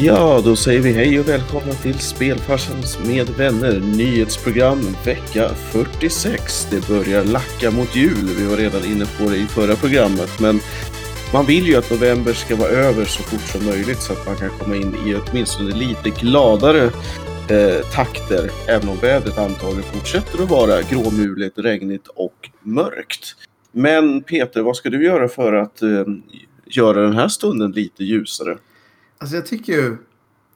Ja, då säger vi hej och välkomna till Spelfarsans med vänner nyhetsprogram vecka 46. Det börjar lacka mot jul. Vi var redan inne på det i förra programmet, men man vill ju att november ska vara över så fort som möjligt så att man kan komma in i åtminstone lite gladare eh, takter, även om vädret antagligen fortsätter att vara gråmulet, regnigt och mörkt. Men Peter, vad ska du göra för att eh, göra den här stunden lite ljusare? Alltså jag tycker ju...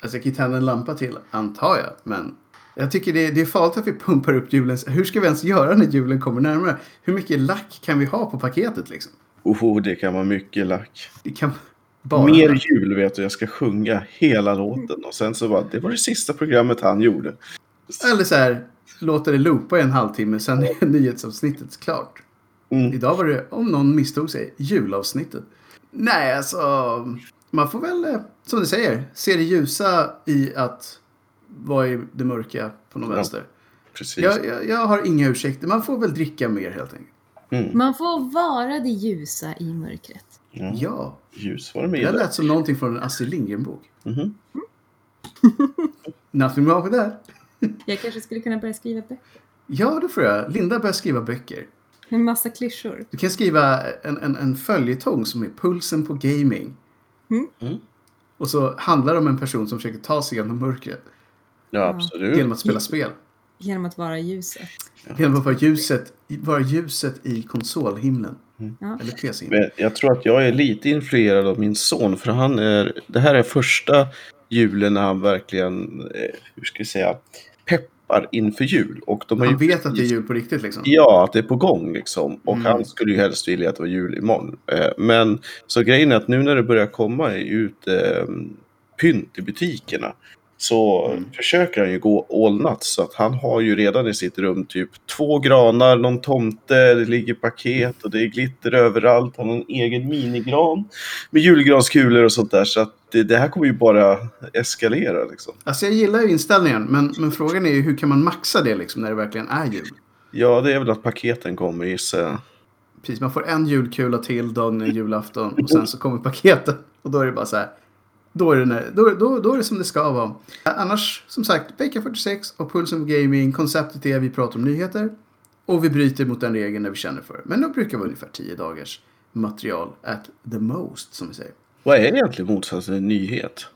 Alltså jag kan ju tända en lampa till, antar jag. Men jag tycker det är, det är farligt att vi pumpar upp julen. Hur ska vi ens göra när julen kommer närmare? Hur mycket lack kan vi ha på paketet liksom? Oh, det kan vara mycket lack. Det kan bara... Mer jul vet du, jag ska sjunga hela låten. Och sen så var det var det sista programmet han gjorde. Eller så här, låta det loopa i en halvtimme, sen är nyhetsavsnittet klart. Mm. Idag var det, om någon misstog sig, julavsnittet. Nej, alltså... Man får väl, eh, som du säger, se det ljusa i att vara i det mörka på någon Ja, vänster. Precis. Jag, jag, jag har inga ursäkter. Man får väl dricka mer helt enkelt. Mm. Man får vara det ljusa i mörkret. Ja. Ja, Ljus var det det med. lät som någonting från en Astrid Lindgren-bok. Mhm. Nothing wrong with that. Jag kanske skulle kunna börja skriva böcker. Ja, det får jag. Linda börjar skriva böcker. En massa klyschor. Du kan skriva en, en, en följetong som är Pulsen på gaming. Mm. Mm. Och så handlar det om en person som försöker ta sig genom mörkret Ja, absolut. genom att spela spel. Genom att vara ljuset. Genom att vara ljuset, vara ljuset i konsolhimlen. Ja. Eller PC-himlen. Men jag tror att jag är lite influerad av min son. För han är, det här är första julen när han verkligen, eh, hur ska jag säga, peppar inför jul. Och de har Han ju vet att det är jul på riktigt liksom. Ja, att det är på gång liksom. Och Mm. han skulle ju helst vilja att det var jul imorgon. Eh, men så grejen är att nu när det börjar komma ut eh, pynt i butikerna så Mm. försöker han ju gå all nuts. Så att han har ju redan i sitt rum typ två granar, någon tomte, det ligger paket och det är glitter överallt. Han har en egen minigran med julgranskulor och sånt där. Så att det, det här kommer ju bara eskalera liksom. Alltså jag gillar ju inställningen, men, men frågan är ju hur kan man maxa det liksom när det verkligen är jul? Ja, det är väl att paketen kommer gissar jag. Precis, man får en julkula till dagen innan julafton och sen så kommer paketen. Och då är det bara så här. Då är det, då, då, då är det som det ska vara. Annars, som sagt, vecka 46 och Pulsen Gaming. Konceptet är att vi pratar om nyheter. Och vi bryter mot den regeln när vi känner för det. Men då brukar vara ungefär 10 dagars material at the most, som vi säger. Vad är egentligen motsatsen till en nyhet?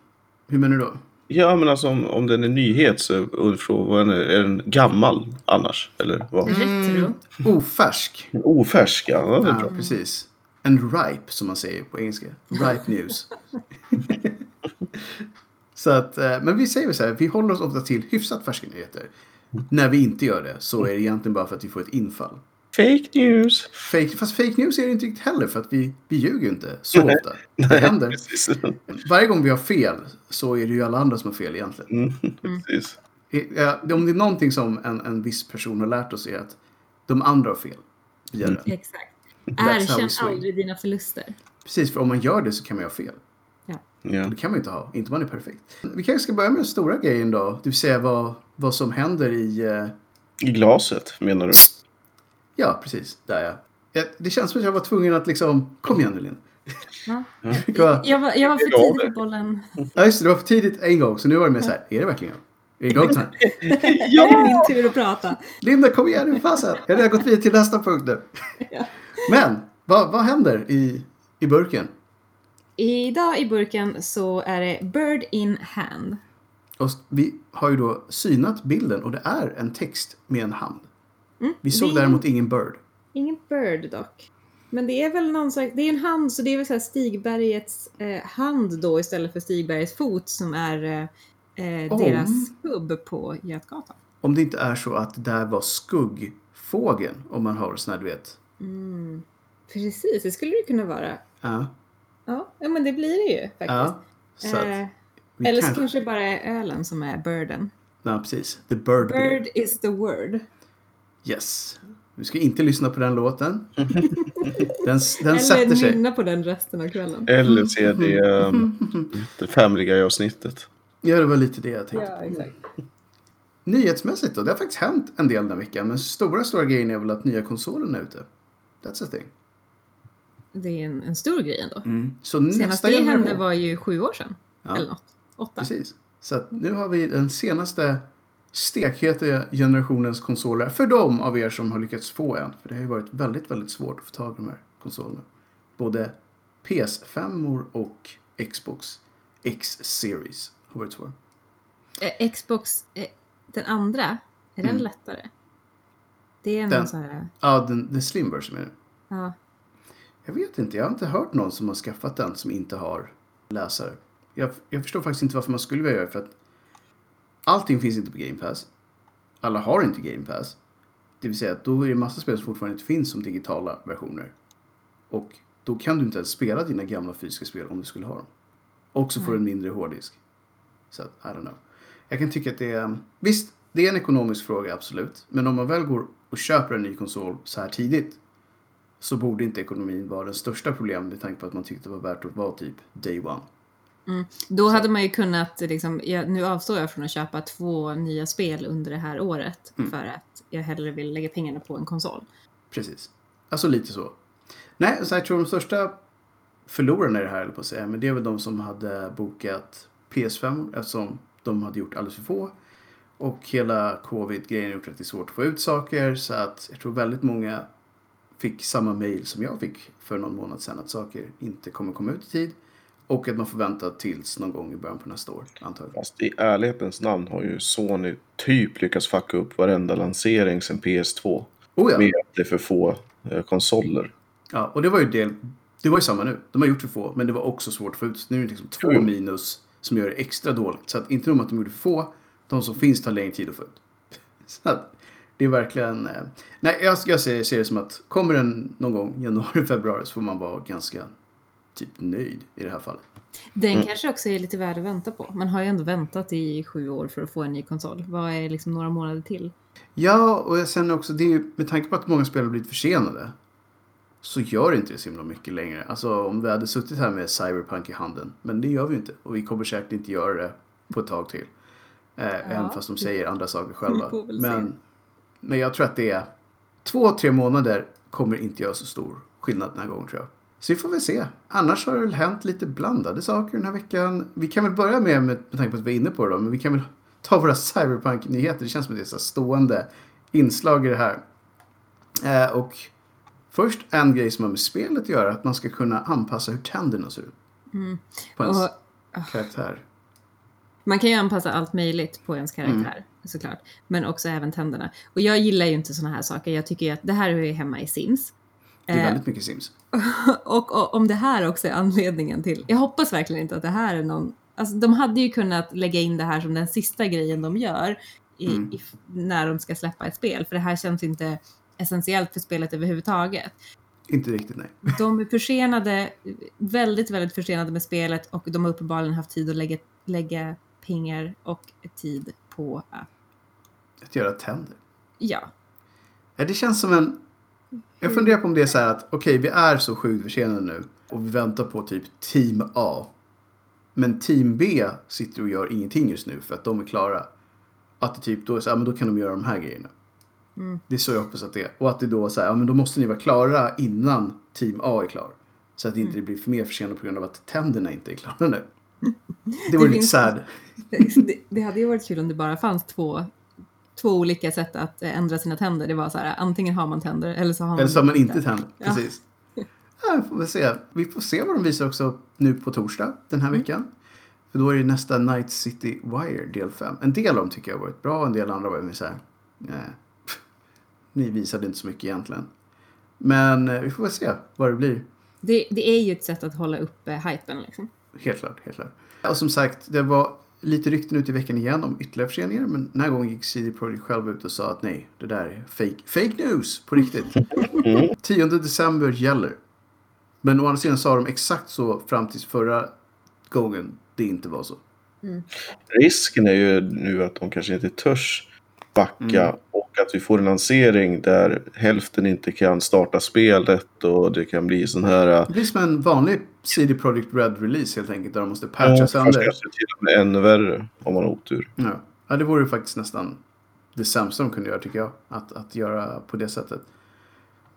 Hur menar du då? Ja, men alltså om, om den är nyhet så undrar vad är, är den gammal annars? Eller vad? Retro. Ofärsk. Ofärsk, ja. det är Ja, bra. precis. En ripe, som man säger på engelska. Ripe news. så att, eh, men vi säger så här, vi håller oss ofta till hyfsat färska nyheter. När vi inte gör det så är det egentligen bara för att vi får ett infall. Fake news! Fake, fast fake news är det inte riktigt heller för att vi, vi ljuger ju inte så ofta. Det händer. Precis. Varje gång vi har fel så är det ju alla andra som har fel egentligen. Mm, precis. Ja, Om det är någonting som en, en viss person har lärt oss är att de andra har fel. Vi gör det. Exakt. Erkänn aldrig dina förluster. Precis, för om man gör det så kan man ju ha fel. Ja. Ja. Det kan man ju inte ha, inte om man är perfekt. Vi kanske ska börja med den stora grejen då. Det vill säga vad, vad som händer i... eh, I glaset, menar du? Ja, precis. Där ja. Ja, Det känns som att jag var tvungen att liksom... Kom igen nu Linn. Ja. Ja, Jag var, jag var för Jag tidig det. på bollen. just det. Det var för tidigt en gång. Så nu var det mer så här. Är det verkligen jag? Är det igång snart? Det är min tur att prata. Linda, kom igen nu. Fasen. Jag har redan gått vidare till nästa punkt nu. Ja. Men, vad, vad händer i, i burken? Idag i burken så är det Bird in hand. Och vi har ju då synat bilden och det är en text med en hand. Vi såg Mm. däremot ingen bird. Ingen bird dock. Men det är väl någon slags, det är en hand så det är väl så här Stigbergets eh, hand då istället för Stigbergets fot som är eh, eh, Om. deras kubb på Götgatan. Om det inte är så att det där var skuggfågeln. Om man har sån här, du vet. Mm. Precis, det skulle det kunna vara. Ja. Ja, men det blir det ju faktiskt. ja. Eh, eller så kanske- det bara är ölen som är birden. Ja, precis. The Bird. Bird is the word. Yes. Vi ska inte lyssna på den låten. Den, den Eller sätter sig. nynna på den resten av kvällen. Eller se det, um, det Family Guy-avsnittet. Ja, det var lite det jag tänkte. Ja, exakt. Nyhetsmässigt då? Det har faktiskt hänt en del den veckan. Men stora, stora grejen är väl att nya konsolen är ute. That's a thing. Det är en, en stor grej ändå. Så Senast det hände var ju sju år sedan. Ja. Eller något. Åtta. Precis. Så att nu har vi den senaste stekheta generationens konsoler. För de av er som har lyckats få en. För det har ju varit väldigt, väldigt svårt att få tag på de här konsolerna. Både PS5 och Xbox X-series har varit svåra. Eh, Xbox, eh, den andra, är den Mm. lättare? Det är Den- någon så här... Ja, den, den slim version är det. Ja. Jag vet inte, jag har inte hört någon som har skaffat den som inte har läsare. Jag, jag förstår faktiskt inte varför man skulle vilja göra det för att allting finns inte på Game Pass. Alla har inte Game Pass. Det vill säga att då är det massa spel som fortfarande inte finns som digitala versioner. Och då kan du inte ens spela dina gamla fysiska spel om du skulle ha dem. Och så får du en mindre hårddisk. Så att, I don't know. Jag kan tycka att det är... Visst, det är en ekonomisk fråga, absolut. Men om man väl går och köper en ny konsol så här tidigt så borde inte ekonomin vara det största problemet med tanke på att man tyckte det var värt att vara typ day one. Då hade man ju kunnat, liksom, jag, nu avstår jag från att köpa två nya spel under det här året Mm. för att jag hellre vill lägga pengarna på en konsol. Precis. Alltså lite så. Nej, så jag tror de största förlorarna i det här, på att säga, men det är väl de som hade bokat PS5 eftersom de hade gjort alldeles för få. Och hela covid-grejen gjort att det är svårt att få ut saker så att jag tror väldigt många fick samma mail som jag fick för någon månad sedan att saker inte kommer komma ut i tid. Och att man får vänta tills någon gång i början på nästa år, antagligen. Fast i ärlighetens namn har ju Sony typ lyckats fucka upp varenda lansering sedan PS2. Oh ja. Med att det är för få eh, konsoler. Ja, och det var ju del, det var ju samma nu. De har gjort för få, men det var också svårt att få ut. Nu är det liksom två Jo. minus som gör det extra dåligt. Så att inte nog att de gjorde för få, de som finns tar längre tid att få ut. Så att det är verkligen... eh, Nej, jag, jag ser, ser det som att kommer den någon gång januari, februari så får man vara ganska typ nöjd i det här fallet. Den Mm. kanske också är lite värd att vänta på. Man har ju ändå väntat i sju år för att få en ny konsol. Vad är liksom några månader till? Ja, och jag känner också, det är ju, med tanke på att många spel har blivit försenade så gör inte det så himla mycket längre. Alltså om vi hade suttit här med Cyberpunk i handen, men det gör vi inte. Och vi kommer säkert inte göra det på ett tag till. Eh, Även fast de säger andra saker själva. Se. Men, men jag tror att det är två, tre månader kommer inte göra så stor skillnad den här gången tror jag. Så vi får väl se. Annars har det väl hänt lite blandade saker den här veckan. Vi kan väl börja med, med, med tanke på att vi är inne på det då, men vi kan väl ta våra Cyberpunk-nyheter. Det känns som att det är så stående inslag i det här. Eh, och först en grej som har med spelet att göra, att man ska kunna anpassa hur tänderna ser ut. På ens Och karaktär. man kan ju anpassa allt möjligt på ens karaktär såklart. Men också även tänderna. Och jag gillar ju inte sådana här saker. Jag tycker ju att det här är ju hemma i Sims. Det är Eh, väldigt mycket Sims. och, och om det här också är anledningen till... Jag hoppas verkligen inte att det här är någon... Alltså, de hade ju kunnat lägga in det här som den sista grejen de gör i, Mm. i, när de ska släppa ett spel. För det här känns inte essentiellt för spelet överhuvudtaget. Inte riktigt nej. De är försenade, väldigt, väldigt försenade med spelet och de har uppenbarligen haft tid att lägga, lägga pengar och tid på att, Att göra tänder. ja, Ja, det känns som en... Jag funderar på om det är så här att okej, vi är så sjukt försenade nu och vi väntar på typ Team A. Men Team B sitter och gör ingenting just nu för att de är klara. Att det typ då är så här, men då kan de göra de här grejerna. Mm. Det är så jag hoppas att det är. Och att det då är så här, ja men då måste ni vara klara innan Team A är klar. Så att det inte blir för mer försenat på grund av att tänderna inte är klara nu. Det var Det lite finns- sad. det, det hade ju varit kul om det bara fanns två, två olika sätt att eh, ändra sina tänder. Det var så här, antingen har man tänder eller så har man Eller så har man inte tänder. Ja. Precis. Ja, vi får väl se. Vi får se vad de visar också nu på torsdag den här Mm. veckan. För då är det nästa Night City Wire del 5. En del av dem tycker jag har varit bra, en del andra var så här. Nej. Ni visade inte så mycket egentligen. Men eh, vi får väl se vad det blir. Det, det är ju ett sätt att hålla uppe hypen liksom. Helt klart, helt klart. Och som sagt, det var lite rykten ut i veckan igen om ytterligare förseningar. Men den här gången gick CD Projekt själv ut och sa att nej, det där är fake, fake news på riktigt. 10 december gäller. Men å andra sidan sa de exakt så fram tills förra gången det inte var så. Risken är ju nu att de kanske inte törs backa Mm. Och att vi får en lansering där hälften inte kan starta spelet och det kan bli sån här... äh, Det blir som en vanlig CD Projekt Red-release helt enkelt. Där de måste Ja, patcha kanske sönder. till och med ännu värre om man har otur. Ja. ja, det vore ju faktiskt nästan det sämsta de kunde göra tycker jag. Att, att göra på det sättet.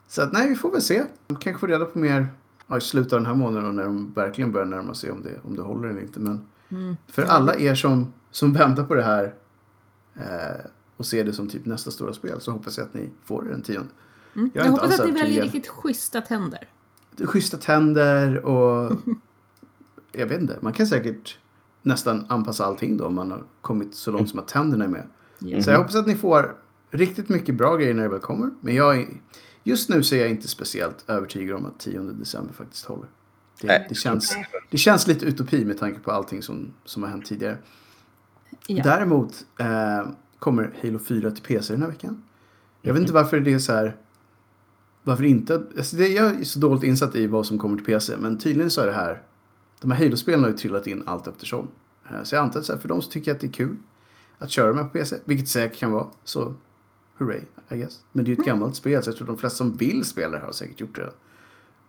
Så att nej, vi får väl se. De kanske får reda på mer ja, i slutet av den här månaden och när de verkligen börjar närma sig om det, om det håller eller inte. Men Mm. För alla er som, som väntar på det här eh, och ser det som typ nästa stora spel så hoppas jag att ni får den tionde. Mm. Jag Jag, inte hoppas att ni väljer riktigt schyssta tänder. Schyssta tänder och jag vet inte, man kan säkert nästan anpassa allting då om man har kommit så långt som att tänderna är med. Ja. Så jag hoppas att ni får riktigt mycket bra grejer när det väl kommer. Men jag är, just nu så är jag inte speciellt övertygad om att 10 december faktiskt håller. Det, det, känns, det känns lite utopi med tanke på allting som, som har hänt tidigare. Ja. Däremot eh, kommer Halo 4 till PC den här veckan. Jag vet inte varför det är så här. Varför inte? Alltså det, jag är så dåligt insatt i vad som kommer till PC. Men tydligen så är det här. De här Halo-spelen har ju trillat in allt eftersom. Eh, Så jag antar att så här, för de som tycker att det är kul att köra med på PC. Vilket säkert kan vara. Så hurray, I guess. Men det är ju ett gammalt spel så jag tror de flesta som vill spela det har säkert gjort det.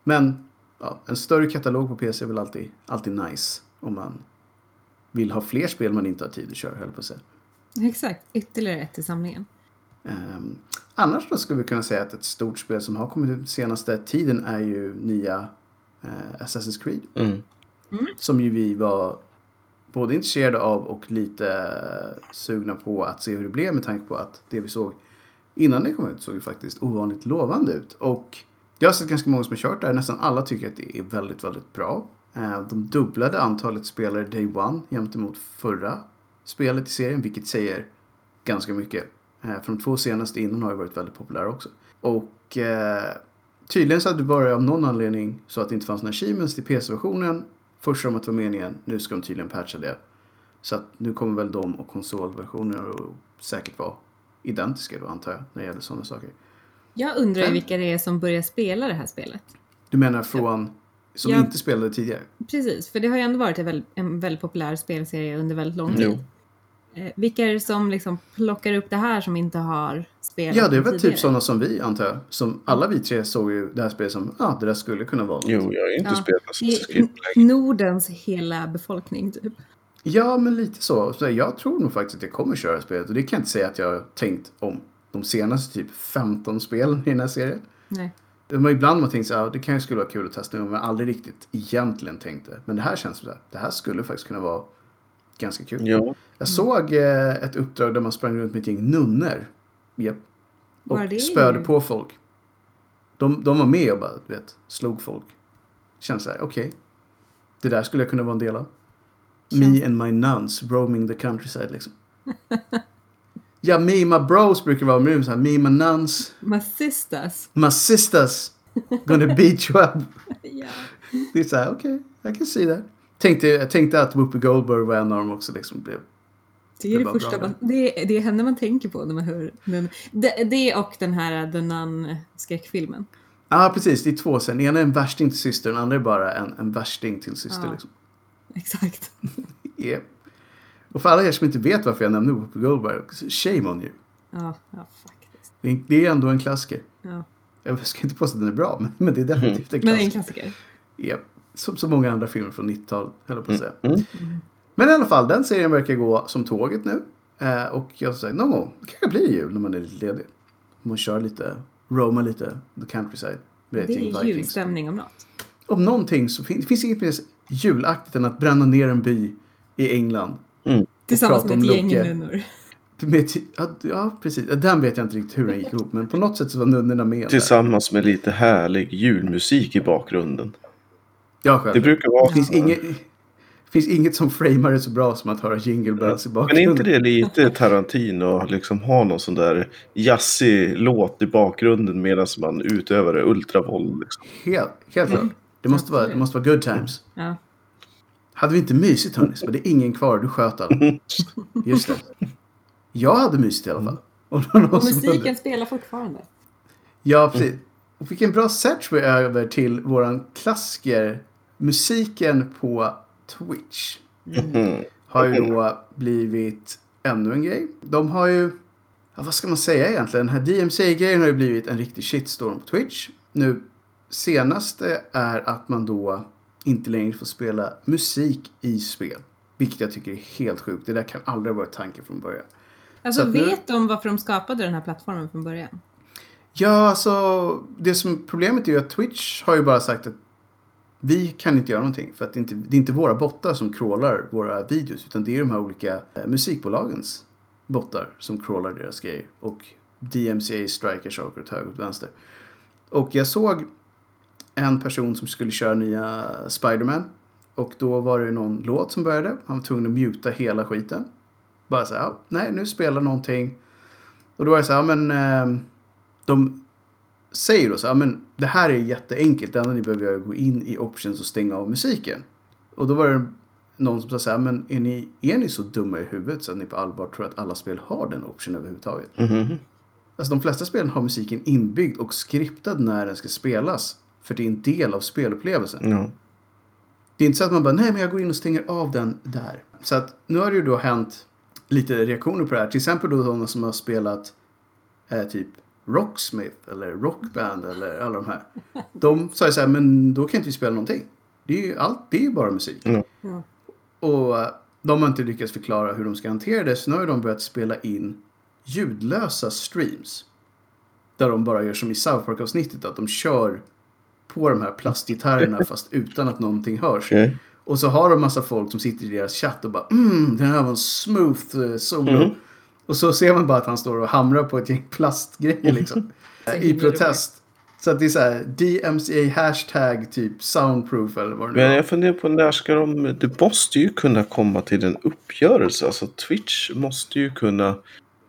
Men ja, en större katalog på PC är väl alltid, alltid nice. Om man vill ha fler spel man inte har tid att köra, höll jag på att säga. Exakt, ytterligare ett i samlingen. Ehm, annars då skulle vi kunna säga att ett stort spel som har kommit ut senaste tiden är ju nya eh, Assassin's Creed. Mm. Som ju vi var både intresserade av och lite sugna på att se hur det blev med tanke på att det vi såg innan det kom ut såg ju faktiskt ovanligt lovande ut. Och jag har sett ganska många som har kört där. Nästan alla tycker att det är väldigt, väldigt bra. Eh, De dubblade antalet spelare day one gentemot förra spelet i serien, vilket säger ganska mycket. Eh, För de två senaste innan har ju varit väldigt populära också. Och eh, tydligen så hade det bara av någon anledning så att det inte fanns några achievements till PC-versionen. Först de att det var meningen, nu ska de tydligen patcha det. Så att nu kommer väl de och konsolversioner att säkert vara identiska då antar jag, när det gäller sådana saker. Jag undrar ju Fem. vilka det är som börjar spela det här spelet. Du menar från som Ja. inte spelade tidigare? Precis, för det har ju ändå varit en väldigt, en väldigt populär spelserie under väldigt lång tid. Jo. Eh, vilka är det som liksom plockar upp det här som inte har spelat Ja, det är väl tidigare? typ sådana som vi antar jag. Som alla vi tre såg ju det här spelet som, ja, det där skulle kunna vara något. Jo, jag har inte Ja. spelat på länge. Nordens hela befolkning typ. Ja, men lite så. så. Jag tror nog faktiskt att jag kommer köra spelet. Och det kan jag inte säga att jag har tänkt om de senaste typ 15 spelen i den här serien. Nej. Men ibland har man tänkt så här, det kan ju skulle vara kul att testa men jag har aldrig riktigt egentligen tänkt det. Men det här känns som så här, det här skulle faktiskt kunna vara ganska kul. Ja, Jag såg eh, ett uppdrag där man sprang runt med ett gäng nunnor. Yep. Och spöade på folk. De, de var med och bara, du vet, slog folk. Känns så här, okej. Det där skulle jag kunna vara en del av. Me and my nuns roaming the countryside liksom. ja, me and my bros brukar vara med så här, me and my nuns, My sisters. my sisters gonna beat you up. Ja. Det är så här, okej, I can see that. Tänkte, jag tänkte att Whoopi Goldberg var en av dem också liksom. Blev, Det är Det första man, det, är, det är henne man tänker på när man hör den. Det, det och den här The Nun-skräckfilmen. Ja, ah, precis. Det är två sen. Den ena är en värsting till syster, den andra är bara en, en värsting till syster. Ja. Liksom. Exakt. Yep. Och för alla er som inte vet varför jag nämner Whoopi Goldberg, shame on you. Ja, ja faktiskt. Det är- Det är ändå en klassiker. Ja. Jag ska inte påstå att den är bra, men, men det är definitivt en Men det är en klassiker. klassiker. Yep. Som så många andra filmer från 90-talet, höll jag på att säga. Mm. Men i alla fall, den serien verkar gå som tåget nu. Eh, och jag säger, någon gång, det kanske blir jul när man är lite ledig. Man kör lite, roamar lite, the countryside. Det är julstämning om något. Om någonting så fin- det finns inget mer julaktigt än att bränna ner en by i England. Tillsammans prata med ett gäng Loke. nunnor. Med, ja, ja, precis. Den vet jag inte riktigt hur den gick ihop. Men på något sätt så var nunnorna med. där. tillsammans med lite härlig julmusik i bakgrunden. Ja, Det själv. brukar vara Det finns, inget, det finns inget som framar det så bra som att höra jingle bells i Men bakgrunden. är inte det lite Tarantino att liksom ha någon sån där jazzig låt i bakgrunden medan man utövar ultravåld? Liksom. Helt, helt klart. Det måste, vara, det måste vara good times. Ja. Hade vi inte mysigt hörni, det ingen kvar. Du sköt alla. Just det. Jag hade mysigt i alla fall. Och, någon Och undrade. musiken spelar fortfarande. Ja, precis. Och vilken bra search vi är över till våran klassiker. Musiken på Twitch. Mm. Har ju då blivit ännu en grej. De har ju, ja, vad ska man säga egentligen? Den här DMC-grejen har ju blivit en riktig shitstorm på Twitch. Nu senaste är att man då inte längre får spela musik i spel. Vilket jag tycker är helt sjukt. Det där kan aldrig ha varit tanken från början. Alltså nu- vet de varför de skapade den här plattformen från början? Ja, alltså det som problemet är ju att Twitch har ju bara sagt att vi kan inte göra någonting för att det är inte, det är inte våra bottar som crawlar våra videos utan det är de här olika eh, musikbolagens bottar som crawlar deras grejer. Och DMCA striker saker åt höger och vänster. Och jag såg en person som skulle köra nya Spiderman. Och då var det någon låt som började. Han var tvungen att muta hela skiten. Bara så här, nej nu spelar någonting. Och då var det så här, ja, men ehm, de säger då så här, men det här är jätteenkelt. Det enda ni behöver göra är att gå in i options och stänga av musiken. Och då var det någon som sa så här, men är ni, är ni så dumma i huvudet så att ni på allvar tror att alla spel har den optionen överhuvudtaget? Mhm. Alltså de flesta spelen har musiken inbyggd och skriptad när den ska spelas. För det är en del av spelupplevelsen. Ja. Det är inte så att man bara, nej men jag går in och stänger av den där. Så att nu har det ju då hänt lite reaktioner på det här. Till exempel då sådana som har spelat eh, typ Rocksmith eller Rockband eller alla de här. De sa ju så här, men då kan inte vi spela någonting. Det är ju allt, det är ju bara musik. Ja. Och eh, de har inte lyckats förklara hur de ska hantera det. Så nu har de börjat spela in ljudlösa streams. Där de bara gör som i South Park-avsnittet. Att de kör på de här plastgitarrerna fast utan att någonting hörs. Okej. Och så har de massa folk som sitter i deras chatt och bara mm, den här var en smooth eh, solo. Mhm. Och så ser man bara att han står och hamrar på ett gäng plastgrejer liksom. I protest. Så att det är så här DMCA hashtag typ soundproof eller vad det nu Men jag funderar på när ska de... Det måste ju kunna komma till en uppgörelse. Alltså Twitch måste ju kunna...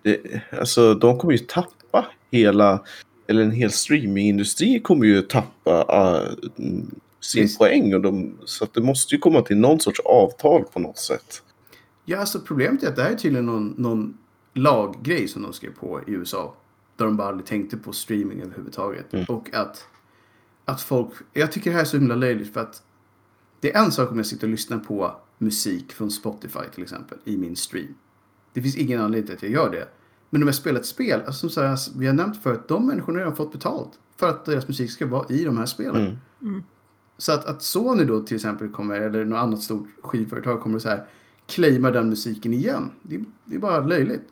Det, alltså de kommer ju tappa hela... Eller en hel streamingindustri kommer ju tappa uh, sin Visst. poäng. Och de, så att det måste ju komma till någon sorts avtal på något sätt. Ja, alltså problemet är att det här är tydligen någon, någon laggrej som de skrev på i USA. Där de bara aldrig tänkte på streaming överhuvudtaget. Mm. Och att, att folk... Jag tycker det här är så himla löjligt för att det är en sak om jag sitter och lyssnar på musik från Spotify till exempel i min stream. Det finns ingen anledning till att jag gör det. Men om jag spelar ett spel, alltså som så här, vi har nämnt förut, de människorna har redan fått betalt för att deras musik ska vara i de här spelen. Mm. Så att, att Sony då till exempel kommer, eller något annat stort skivföretag kommer så här claima den musiken igen. Det, det är bara löjligt.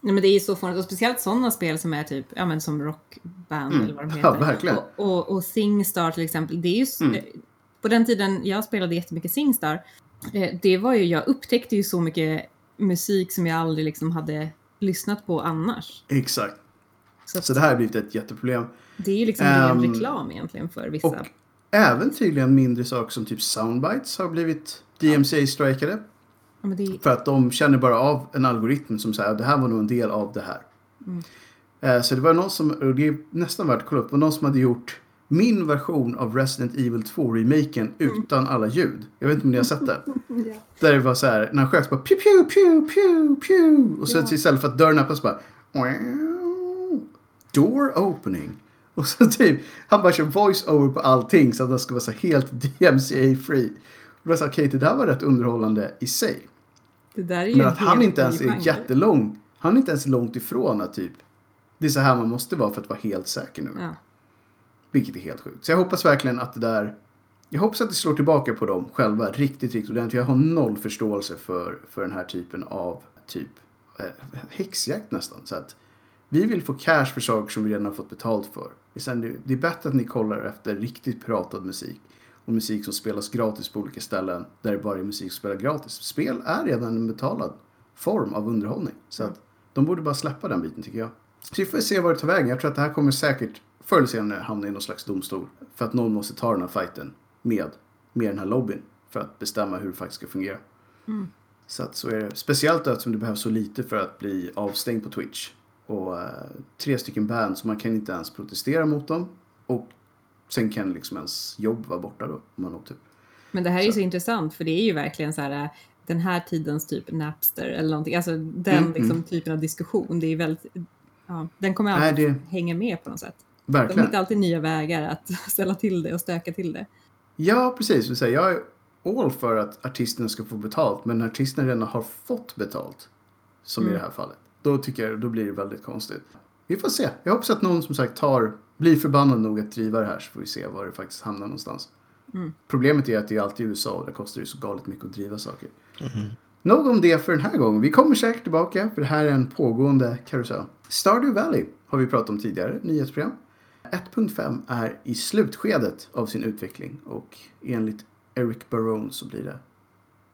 Nej, men det är ju så fånigt. Och speciellt sådana spel som är typ, ja men som rockband Mm. eller vad de Ja, heter. verkligen. Och, och, och Singstar till exempel. Det är ju, Mm. eh, På den tiden jag spelade jättemycket Singstar. Eh, det var ju, jag upptäckte ju så mycket musik som jag aldrig liksom hade lyssnat på annars. Exakt. Så, Så det här har blivit ett jätteproblem. det är ju liksom Ehm, reklam egentligen för vissa. Och även tydligen mindre saker som typ soundbites har blivit DMCA-strikade. Ja, det, För att de känner bara av en algoritm som säger att det här var nog en del av det här. Mm. Eh, Så det var någon som, och det är nästan värt att kolla upp, var någon som hade gjort min version av Resident Evil 2-remaken utan alla ljud. Jag vet inte om ni har sett det? Där det var så här, när han sköt så bara pew pew pew pew pew. Och så Ja. istället för att dörren öppnas bara "Wow, door opening. Och så typ, han bara kör voice-over på allting så att det ska vara så helt DMCA-free. Och då här, okej det där var rätt underhållande i sig. det där är ju Men att han inte ens är genre. jättelång. Han är inte ens långt ifrån att typ. Det är så här man måste vara för att vara helt säker nu. Ja. Vilket är helt sjukt. Så jag hoppas verkligen att det där. Jag hoppas att det slår tillbaka på dem själva riktigt, riktigt ordentligt. Jag har noll förståelse för, för den här typen av typ eh, häxjakt nästan. Så att vi vill få cash för saker som vi redan har fått betalt för. Det, är bättre att ni kollar efter riktigt piratad musik. Och musik som spelas gratis på olika ställen. Där det bara är musik som spelas gratis. Spel är redan en betalad form av underhållning. Så att de borde bara släppa den biten tycker jag. Så vi får se var det tar vägen. Jag tror att det här kommer säkert förr eller senare hamna i någon slags domstol. För att någon måste ta den här fighten med, med den här lobbyn. För att bestämma hur det faktiskt ska fungera. Mm. Så att så är det. Speciellt eftersom det behövs så lite för att bli avstängd på Twitch. Och eh, tre stycken band så man kan inte ens protestera mot dem. Och sen kan liksom ens jobb vara borta då. Man typ. Men det här är ju Så. intressant för det är ju verkligen så här äh, den här tidens typ Napster eller någonting. Alltså den Mm, liksom, mm. typen av diskussion. Det är väldigt, ja, den kommer Nej, alltid det- hänga med på något sätt. De Verkligen. hittar alltid nya vägar att ställa till det och stöka till det. Ja, precis. Jag är all för att artisterna ska få betalt. Men när artisterna redan har fått betalt, som i Mm. det här fallet, då tycker jag då blir det väldigt konstigt. Vi får se. Jag hoppas att någon som sagt tar, blir förbannad nog att driva det här så får vi se var det faktiskt hamnar någonstans. Mm. Problemet är att det är alltid i USA och det kostar ju så galet mycket att driva saker. Nog om det för den här gången. Vi kommer säkert tillbaka för det här är en pågående karusell. Stardew Valley har vi pratat om tidigare, nyhetsprogram. 1.5 är i slutskedet av sin utveckling och enligt Eric Barone så blir det,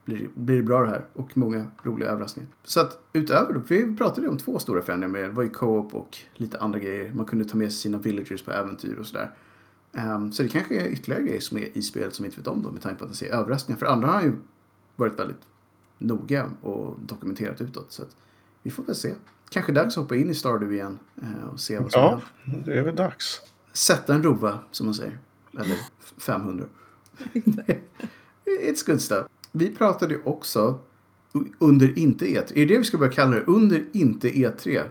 blir, det- blir det bra det här och många roliga överraskningar. Så att utöver, vi pratade ju om två stora förändringar med det var ju co-op och lite andra grejer. Man kunde ta med sig sina villagers på äventyr och sådär. Ehm, så det kanske är ytterligare grejer som är i spelet som vi inte vet om då med tanke på att det ser överraskningar. För andra har ju varit väldigt noga och dokumenterat utåt. Så att vi får väl se. Kanske dags att hoppa in i Stardew igen eh, och se vad som Ja, händer. det är väl dags. Sätta en rova, som man säger. Eller 500. It's good stuff. Vi pratade också under inte E3. Är det det vi ska börja kalla det? Under inte E3?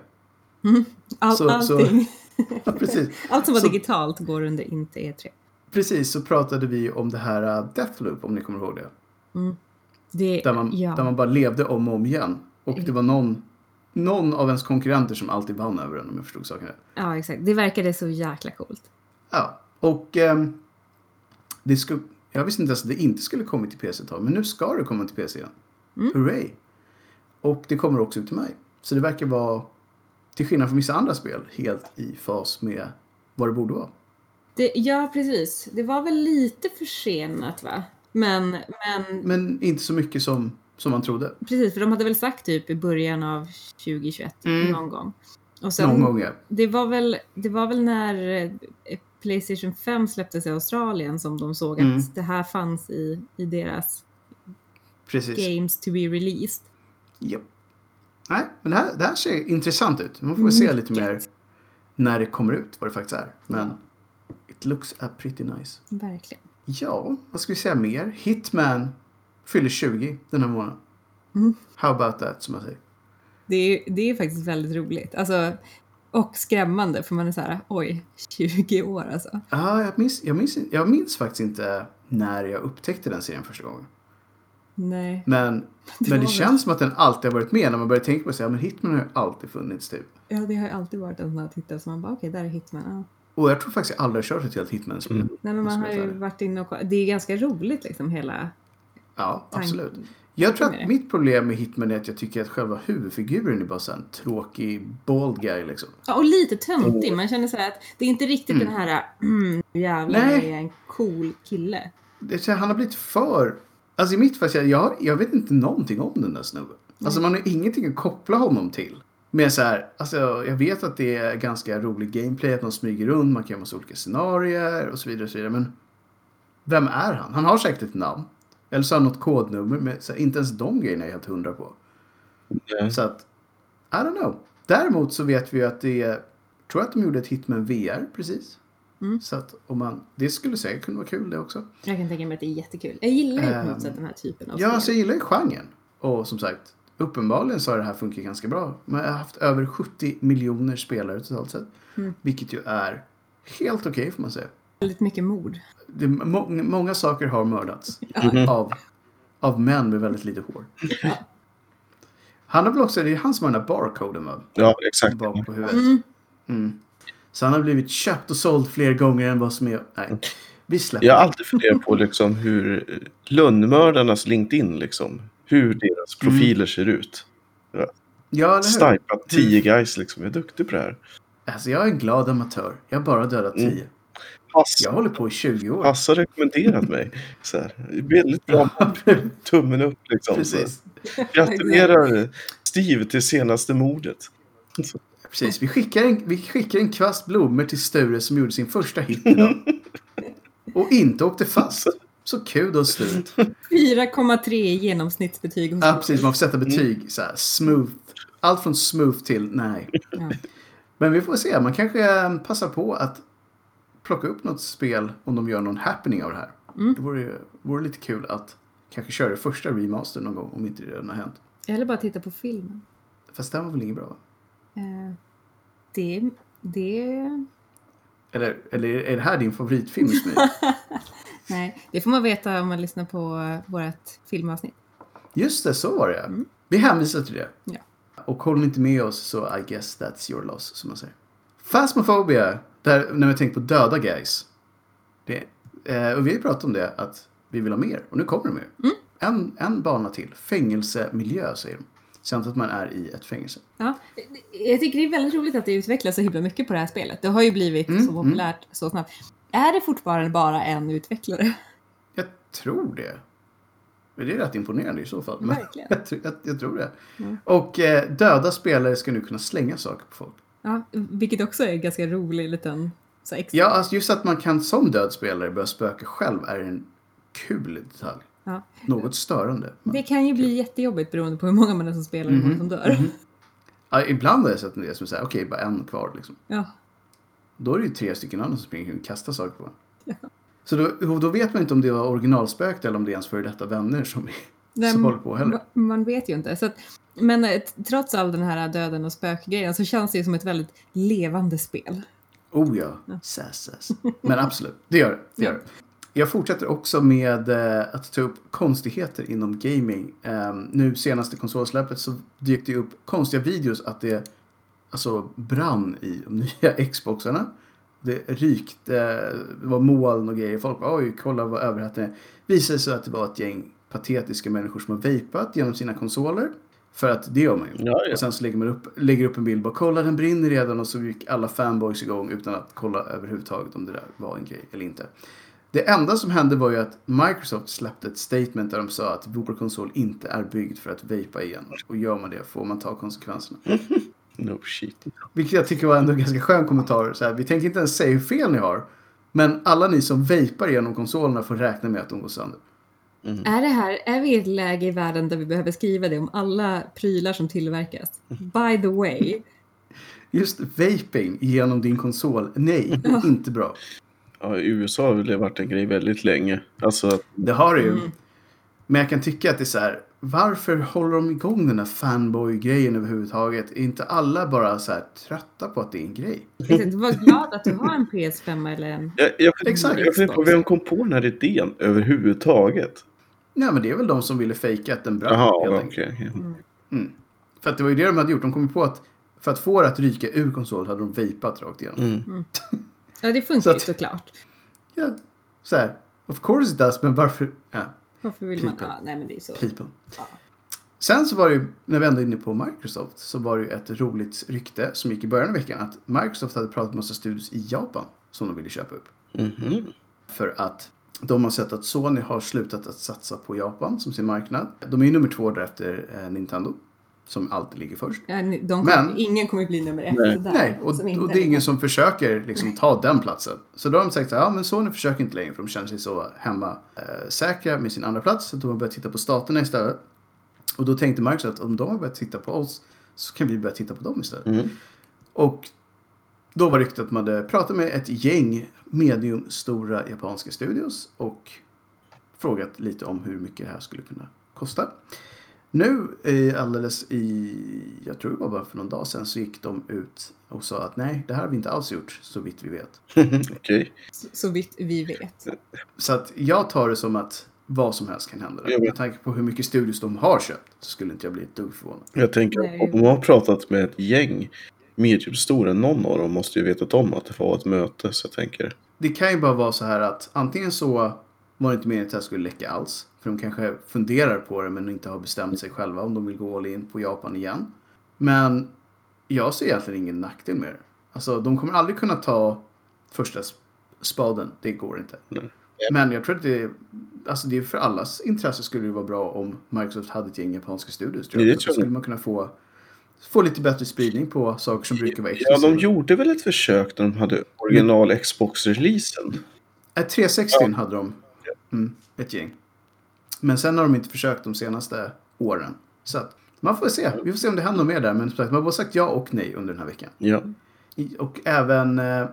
All, Så- så- allting. Ja, precis. Allt som var Så- digitalt går under inte E3. Precis, så pratade vi om det här uh, Deathloop, om ni kommer ihåg det. Det, Där man, ja. där man bara levde om och om igen. Och det var någon, någon av ens konkurrenter som alltid vann över en, om jag förstod saken rätt. ja, exakt. Det verkade så jäkla coolt. Ja, och ehm, det skulle, jag visste inte ens att det inte skulle komma till PC ett tag, men nu ska det komma till PC igen. Hurray! Och det kommer också ut till mig. Så det verkar vara, till skillnad från vissa andra spel, helt i fas med vad det borde vara. Det, ja, precis. Det var väl lite försenat, va? Men, men Men inte så mycket som, som man trodde. precis, för de hade väl sagt typ i början av 2021 Mm. någon gång. Och sen, Någon gång ja. det, var väl, det var väl när eh, Playstation 5 släpptes i Australien som de såg Mm. att det här fanns i, i deras Precis. games to be released. Japp. Nej, men det här, det här ser intressant ut. Man får väl se lite mer när det kommer ut vad det faktiskt är. Men it looks uh, pretty nice. Verkligen. Ja, vad ska vi säga mer? Hitman fyller 20 den här månaden. Mm. How about that, som jag säger. Det är, det är faktiskt väldigt roligt. Alltså, och skrämmande för man är så här, oj, 20 år alltså. Ja, jag, minns, jag, minns, jag minns faktiskt inte när jag upptäckte den serien första gången. Nej. Men Det men det känns som att den alltid har varit med när man börjar tänka på så här, Men Hitman har ju alltid funnits typ. Ja, det har ju alltid varit en sån här titel som man bara, okej, där är Hitman. Ja. Och jag tror faktiskt jag aldrig har kört ett helt Hitman-spel. Mm. Nej, men man har ju varit inne och. Det är ganska roligt liksom hela Ja, absolut. Jag tror att mitt problem med Hitman är att jag tycker att själva huvudfiguren är bara så en tråkig bald guy liksom. Ja, och lite töntig. Man känner så här att det är inte riktigt den här, mm, jävlar, Nej. är en cool kille. Det han har blivit för... Alltså i mitt fall, jag, jag, jag vet inte någonting om den där snubben. Alltså man har ingenting att koppla honom till. Men så här, alltså jag vet att det är ganska rolig gameplay, att man smyger runt, man kan göra massa olika scenarier och så vidare. Och så vidare. Men vem är han? Han har säkert ett namn. Eller så har han något kodnummer, men så inte ens de grejerna är jag helt hundra på. Nej. Så att, I don't know. Däremot så vet vi ju att det är, tror att de gjorde ett Hitman VR precis. Mm. Så att om man, det skulle säkert kunna vara kul det också. Jag kan tänka mig att det är jättekul. Jag gillar ju på Ehm, något sätt den här typen av Ja, spel. alltså jag gillar ju genren. Och som sagt, uppenbarligen så har det här funkat ganska bra. Man har haft över 70 miljoner spelare totalt sett. Mm. Vilket ju är helt okej får man säga. Väldigt mycket mord. Det, må, många saker har mördats. Mhm. Av, av män med väldigt lite hår. Han har väl också, det är han som har den där barcoden va? Ja, exakt. Bak på huvudet. Mm. Mm. Så han har blivit köpt och såld fler gånger än vad som är... Nej, vi släpper. Jag har alltid funderat på liksom hur lönnmördarnas LinkedIn, liksom, hur deras profiler ser ut. Ja, eller hur? Snipat 10 guys, liksom. Jag är duktig på det här. Alltså, jag är en glad amatör. Jag har bara dödat Mm. 10. Hasse, Jag håller på i 20 år. Hasse har rekommenderat mig. Så här, väldigt bra. Tummen upp liksom. Precis. Så. Gratulerar Steve till senaste mordet. Så. Precis. Vi skickar, en, vi skickar en kvast blommor till Sture som gjorde sin första hit idag. Och inte åkte fast. Så kul då Sture. 4,3 i genomsnittsbetyg. Ja, precis. Man får sätta betyg. Så här, smooth. Allt från smooth till nej. Ja. Men vi får se. Man kanske eh, passar på att plocka upp något spel om de gör någon happening av det här. Mm. Det vore, vore lite kul att kanske köra det första remaster någon gång om inte det redan har hänt. Eller bara titta på filmen. Fast den var väl inget bra? va? Eh, det, det, Eller, eller är det här din favoritfilm Smyg? nej, det får man veta om man lyssnar på eh, vårt filmavsnitt. Just det, så var det. Mm. Vi hänvisar till det. Ja. Och håller ni inte med oss så I guess that's your loss, som man säger. Phasmophobia, där, när vi tänker på döda guys. Det, eh, och vi har ju pratat om det, att vi vill ha mer. Och nu kommer det mer. Mm. En, en bana till. Fängelsemiljö, säger de. samt att man är i ett fängelse. Ja, jag tycker det är väldigt roligt att det utvecklas så himla mycket på det här spelet. Det har ju blivit Mm, så populärt så snabbt. Är det fortfarande bara en utvecklare? Jag tror det. Det är rätt imponerande i så fall. Verkligen. jag, jag, jag tror det. Mm. Och eh, döda spelare ska nu kunna slänga saker på folk. Ja, vilket också är en ganska rolig liten så extra. Ja, alltså just att man kan som död spelare börja spöka själv är en kul detalj. Ja. Något störande. Det kan ju bli jättejobbigt beroende på hur många man är som spelar och hur många som dör. ja, ibland har jag sett en del som säger okej, bara en kvar liksom. Ja. Då är det ju tre stycken andra som springer och kastar saker på en. Ja. Så då, då vet man inte om det var originalspökt eller om det är ens före detta vänner som, Nej, som håller på heller. ma- Man vet ju inte. Så att, men eh, trots all den här döden och spökgrejen så känns det ju som ett väldigt levande spel. Oh ja, sass, sass. Men absolut, det gör det. det, gör det. Jag fortsätter också med eh, att ta upp konstigheter inom gaming. Eh, nu senaste konsolsläppet så dök det upp konstiga videos att det alltså brann i de nya Xboxarna. Det rykte, det var moln och grejer. Folk bara oj, kolla vad överhettning är. Visade sig att det var ett gäng patetiska människor som har vapat genom sina konsoler. För att det gör man ju. Ja, ja. Och sen så lägger man upp, lägger upp en bild bara kolla den brinner redan och så gick alla fanboys igång utan att kolla överhuvudtaget om det där var en grej eller inte. Det enda som hände var ju att Microsoft släppte ett statement där de sa att vår konsol inte är byggd för att vapa igen. Och gör man det får man ta konsekvenserna. No shit. Vilket jag tycker var ändå en ganska skön kommentar. Så här, vi tänker inte ens säga hur fel ni har. Men alla ni som vapar genom konsolerna får räkna med att de går sönder. Är, det här, är vi i ett läge i världen där vi behöver skriva det om alla prylar som tillverkas? By the way. Just vaping genom din konsol, nej, inte bra. Ja, I USA har det varit en grej väldigt länge. Alltså, Det har det ju. Mm. Men jag kan tycka att det är så här. Varför håller de igång den här fanboy-grejen överhuvudtaget? Är inte alla bara så här trötta på att det är en grej? Exakt, Var glad att du har en PS5 eller en... jag, jag, Exakt. jag funderar på vem kom på den här idén överhuvudtaget? Nej, men det är väl de som ville fejka att den brann Jaha, okej. enkelt. ja. Mm. För att det var ju det de hade gjort. De kom på att för att få det att ryka ur konsol hade de vapat rakt igenom. Mm. Ja, det Så funkar ju såklart. Ja, så här. Of course it does, men varför? Ja, Varför vill man... People. Ja, nej men det är så. people. Ja. Sen så var det ju, när vi ändå är inne på Microsoft, så var det ju ett roligt rykte som gick i början av veckan att Microsoft hade pratat med massa studios i Japan som de ville köpa upp. Mhm. För att de har sett att Sony har slutat att satsa på Japan som sin marknad. De är ju nummer två där efter eh, Nintendo. Som alltid ligger först. Ja, de kommer, Men- ingen kommer bli nummer ett Nej. där. Nej, och, och det är ingen som försöker liksom, ta den platsen. Så då har de sagt här, ja men Sony försöker inte längre för de känner sig så hemma eh, säkra med sin andra plats. Så de har börjat titta på staterna istället. Och då tänkte Microsoft att om de har börjat titta på oss så kan vi börja titta på dem istället. Mm. Och då var ryktet att man hade pratat med ett gäng medium stora japanska studios och frågat lite om hur mycket det här skulle kunna kosta. Nu eh, alldeles i, jag tror det var bara för någon dag sedan, så gick de ut och sa att nej, det här har vi inte alls gjort så vitt vi vet. Okej. Så, så vitt vi vet. Så att jag tar det som att vad som helst kan hända. Jag vet. Med tanke på hur mycket studios de har köpt så skulle inte jag bli ett dugg förvånad. Jag tänker om de har pratat med ett gäng mediumstora, någon av dem måste ju vetat om att det var ett möte. Så jag tänker, Det kan ju bara vara så här att antingen så var det inte meningen att det här skulle läcka alls. För de kanske funderar på det men inte har bestämt sig själva om de vill gå all in på Japan igen. Men jag ser egentligen ingen nackdel med det. Alltså de kommer aldrig kunna ta första sp- spaden. Det går inte. Nej. Men jag tror att det, alltså det är för allas intresse skulle det vara bra om Microsoft hade ett gäng japanska studios. Tror Ja, jag. det Så tror jag. skulle man kunna få, få lite bättre spridning på saker som brukar vara ja exklusiva. de gjorde väl ett försök när de hade original Xbox-releasen. Äh, 360 hade de. Mm, ett gäng. Men sen har de inte försökt de senaste åren. Så att, man får se. Vi får se om det händer mer där. Men man har både sagt ja och nej under den här veckan. Ja. Och även... Eh,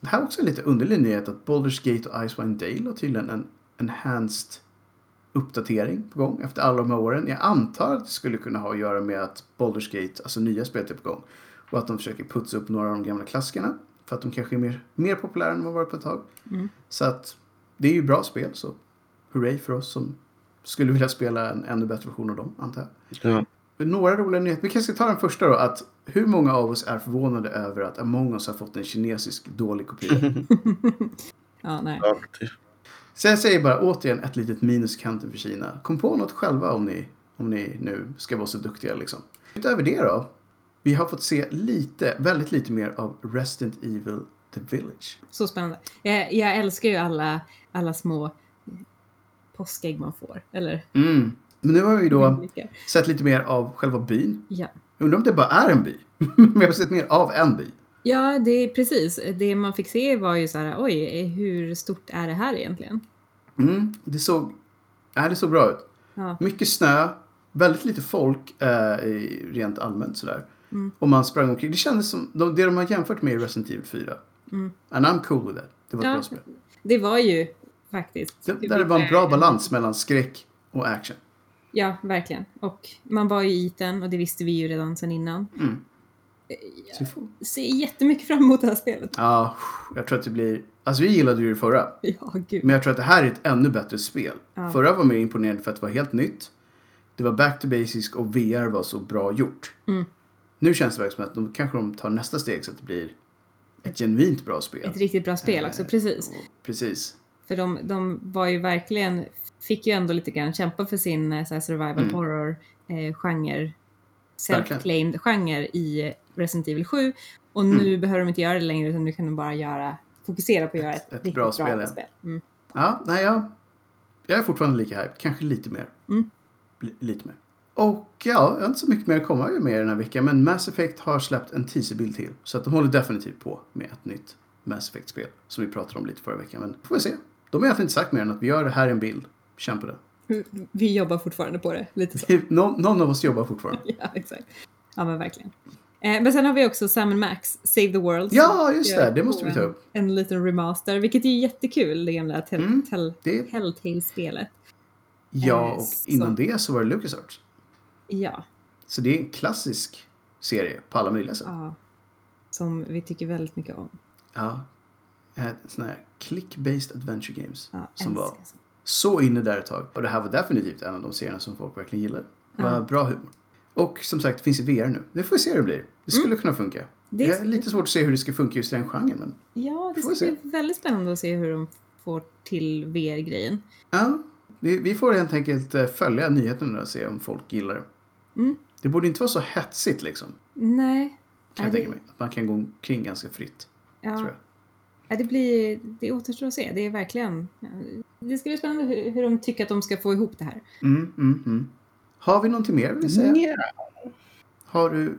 det här är också en lite underlig nyhet att Baldur's Gate och Icewind Dale har tydligen en enhanced uppdatering på gång efter alla de här åren. Jag antar att det skulle kunna ha att göra med att Baldur's Gate, alltså nya spelet är på gång. Och att de försöker putsa upp några av de gamla klassikerna. För att de kanske är mer, mer populära än de har varit på ett tag. Mm. Så att det är ju bra spel så hurray för oss som skulle vilja spela en ännu bättre version av dem antar jag. ja. Några roliga nyheter. Vi kanske ska ta den första då. Att hur många av oss är förvånade över att Among us har fått en kinesisk dålig kopia? Ja, nej. Alltid. Så jag säger bara återigen ett litet minus kanten för Kina. Kom på något själva om ni Om ni nu ska vara så duktiga liksom. Utöver det då. Vi har fått se lite, väldigt lite mer av Resident Evil The Village. Så spännande. Jag, jag älskar ju alla, alla små påskägg man får. Eller Mm. Men nu har vi då sett lite mer av själva byn. Ja. Undrar om det bara är en by. Men jag har sett mer av en by. Ja, det är precis. Det man fick se var ju så här, oj, hur stort är det här egentligen? Mm. Det såg, ja, det såg bra ut. Ja, Mycket snö, väldigt lite folk eh, rent allmänt sådär. Mm. Och man sprang omkring. Det kändes som de, det de har jämfört med i Resident Evil 4. Mm. And I'm cool with that. Det var ett Ja. bra spel. det var ju faktiskt. Det, där det var en bra balans mellan skräck och action. Ja, verkligen. Och man var ju i den och det visste vi ju redan sedan innan. Mm. Vi får... Ser jättemycket fram emot det här spelet. Ja, jag tror att det blir... Alltså vi gillade ju det förra. Ja, gud. Men jag tror att det här är ett ännu bättre spel. Ja. Förra var mer imponerande för att det var helt nytt. Det var back to basics och VR var så bra gjort. Mm. Nu känns det verkligen som att de kanske de tar nästa steg så att det blir ett genuint bra spel. Ett riktigt bra spel också, Eh, precis. Precis. För de, de var ju verkligen, fick ju ändå lite grann kämpa för sin eh, så survival Mm. horror eh, genre. Self-claimed genre i Resident Evil 7. Och nu behöver de inte göra det längre utan nu kan de bara göra, fokusera på att göra ett, Ett- ett riktigt bra bra, spel, ja. spel. Mm. Ja, nej, jag, jag är fortfarande lika hyped. Kanske lite mer. Mm. Lite mer. Och ja, jag har inte så mycket mer att komma med den här veckan. Men Mass Effect har släppt en teaserbild till. Så att de håller definitivt på med ett nytt Mass Effect-spel. Som vi pratade om lite förra veckan. Men får vi se. De har egentligen inte sagt mer än att vi gör det här i en bild. Känn på det. Vi jobbar fortfarande på det, lite så. Någon, någon av oss jobbar fortfarande. ja, exakt. Ja, men verkligen. Eh, men sen har vi också Sam Max, Save the World. Ja, just det. Det måste vi ta en- upp. En liten remaster, vilket är jättekul, det gamla Tell- Mm. Tell- Det, Telltale-spelet. ja, Eh, och så- innan det så var det LucasArts. Ja, Så det är en klassisk serie på alla möjliga sätt. ja. Som vi tycker väldigt mycket om. Ja. Ett sån här click-based adventure games. Ja, som var så. Så inne där ett tag. Och det här var definitivt en av de serierna som folk verkligen gillade. Det var bra humor. Och som sagt, det finns i VR nu. Det får vi se hur det blir. Det skulle kunna funka. Mm. Det är lite svårt att se hur det ska funka just i den genren. Men Ja, det ska bli väldigt spännande att se hur de får till VR-grejen. ja, vi, vi får helt enkelt eh, följa nyheterna och se om folk gillar det. Mm. Det borde inte vara så hetsigt liksom. Nej. Kan Ja, jag det- tänka mig. Att man kan gå omkring ganska fritt. Ja. Tror jag. Ja, det, blir, det återstår att se. Det är verkligen... Det ska bli spännande hur, hur de tycker att de ska få ihop det här. Mm, mm, mm. Har vi någonting mer vill säga? Har du...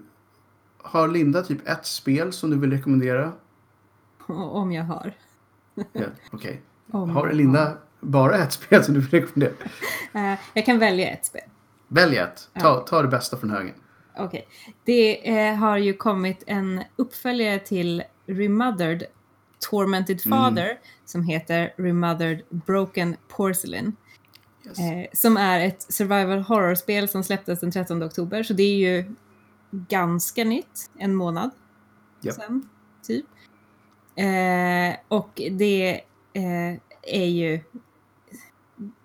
Har Linda typ ett spel som du vill rekommendera? Om jag har. Ja, Okej. Om Har Linda bara ett spel som du vill rekommendera? har. Eh, jag kan välja ett spel. Välj ett. Ta, ta det bästa från högen. Okej. Det eh, har ju kommit en uppföljare till Remothered Tormented Mm. Father som heter Remothered Broken Porcelain. Yes. Eh, som är ett survival horror-spel som släpptes den 13 oktober. Så det är ju ganska nytt. En månad Japp. sen, typ. Eh, och det eh, är ju...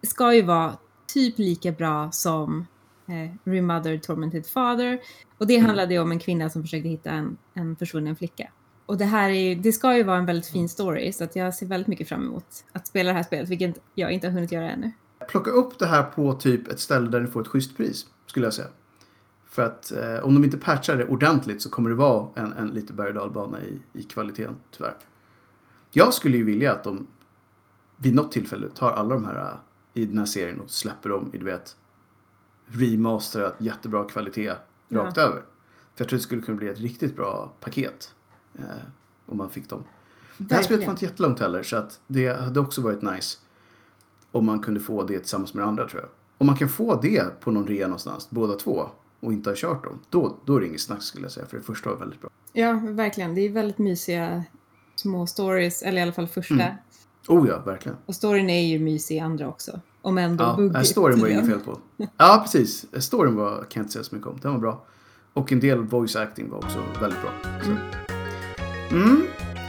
Ska ju vara typ lika bra som eh, Remothered Tormented Father. Och det Mm. handlade ju om en kvinna som försökte hitta en, en försvunnen flicka. Och det här är det ska ju vara en väldigt fin story så att jag ser väldigt mycket fram emot att spela det här spelet, vilket jag inte har hunnit göra ännu. Plocka upp det här på typ ett ställe där du får ett schysst pris. Skulle jag säga. För att eh, om de inte patchar det ordentligt så kommer det vara en, en lite berg och i, i kvaliteten, tyvärr. Jag skulle ju vilja att de vid något tillfälle tar alla de här eh, i den här serien och släpper dem i, du vet, remasterat, jättebra kvalitet Ja. rakt över. För jag tror det skulle kunna bli ett riktigt bra paket. Eh, om man fick dem. Det här spelet var inte jättelångt heller så att det hade också varit nice. Om man kunde få det tillsammans med det andra tror jag. Om man kan få det på någon rea någonstans, båda två, och inte har kört dem, då, då är det inget snack skulle jag säga. För det första var väldigt bra. Ja, verkligen. Det är väldigt mysiga små stories, eller i alla fall första. Mm. Oh ja, verkligen. Och storyn är ju mysig i andra också. Om ändå Ja, buggigt. storyn var inget tydligen. fel på. Ja, precis. Storyn var, kan jag inte säga så mycket om. Den var bra. Och en del voice acting var också väldigt bra. Så. Mm.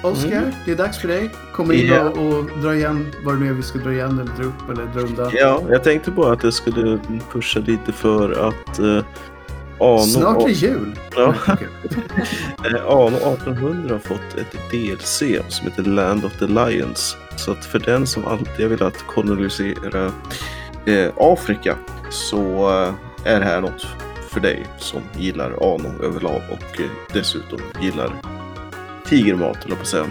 Oscar, Mm. det är dags för dig. Kom in Ja. och, och dra igen vad det nu är vi ska dra igen eller dra upp eller dra undan. Ja, jag tänkte bara att jag skulle pusha lite för att eh, Ano, Snart är jul. Ja. Okej. eh, Ano 1800 har fått ett DLC som heter Land of the Lions. Så att för den som alltid har velat kolonisera eh, Afrika så eh, är det här något för dig som gillar Ano överlag och eh, dessutom gillar tigermat, eller på säga.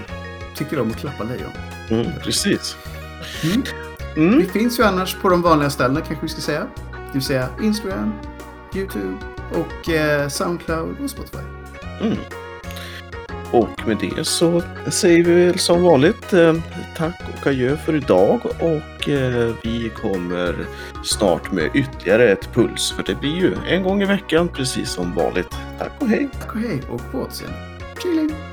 Tycker om att klappa lejon. Mm, precis. Mm. Mm. Vi finns ju annars på de vanliga ställena kanske vi ska säga. Det vill säga Instagram, YouTube och eh, Soundcloud och Spotify. Mm. Och med det så säger vi väl som vanligt eh, tack och adjö för idag och eh, vi kommer snart med ytterligare ett puls för det blir ju en gång i veckan precis som vanligt. Tack och hej! Tack och hej och på återseende. Chilling!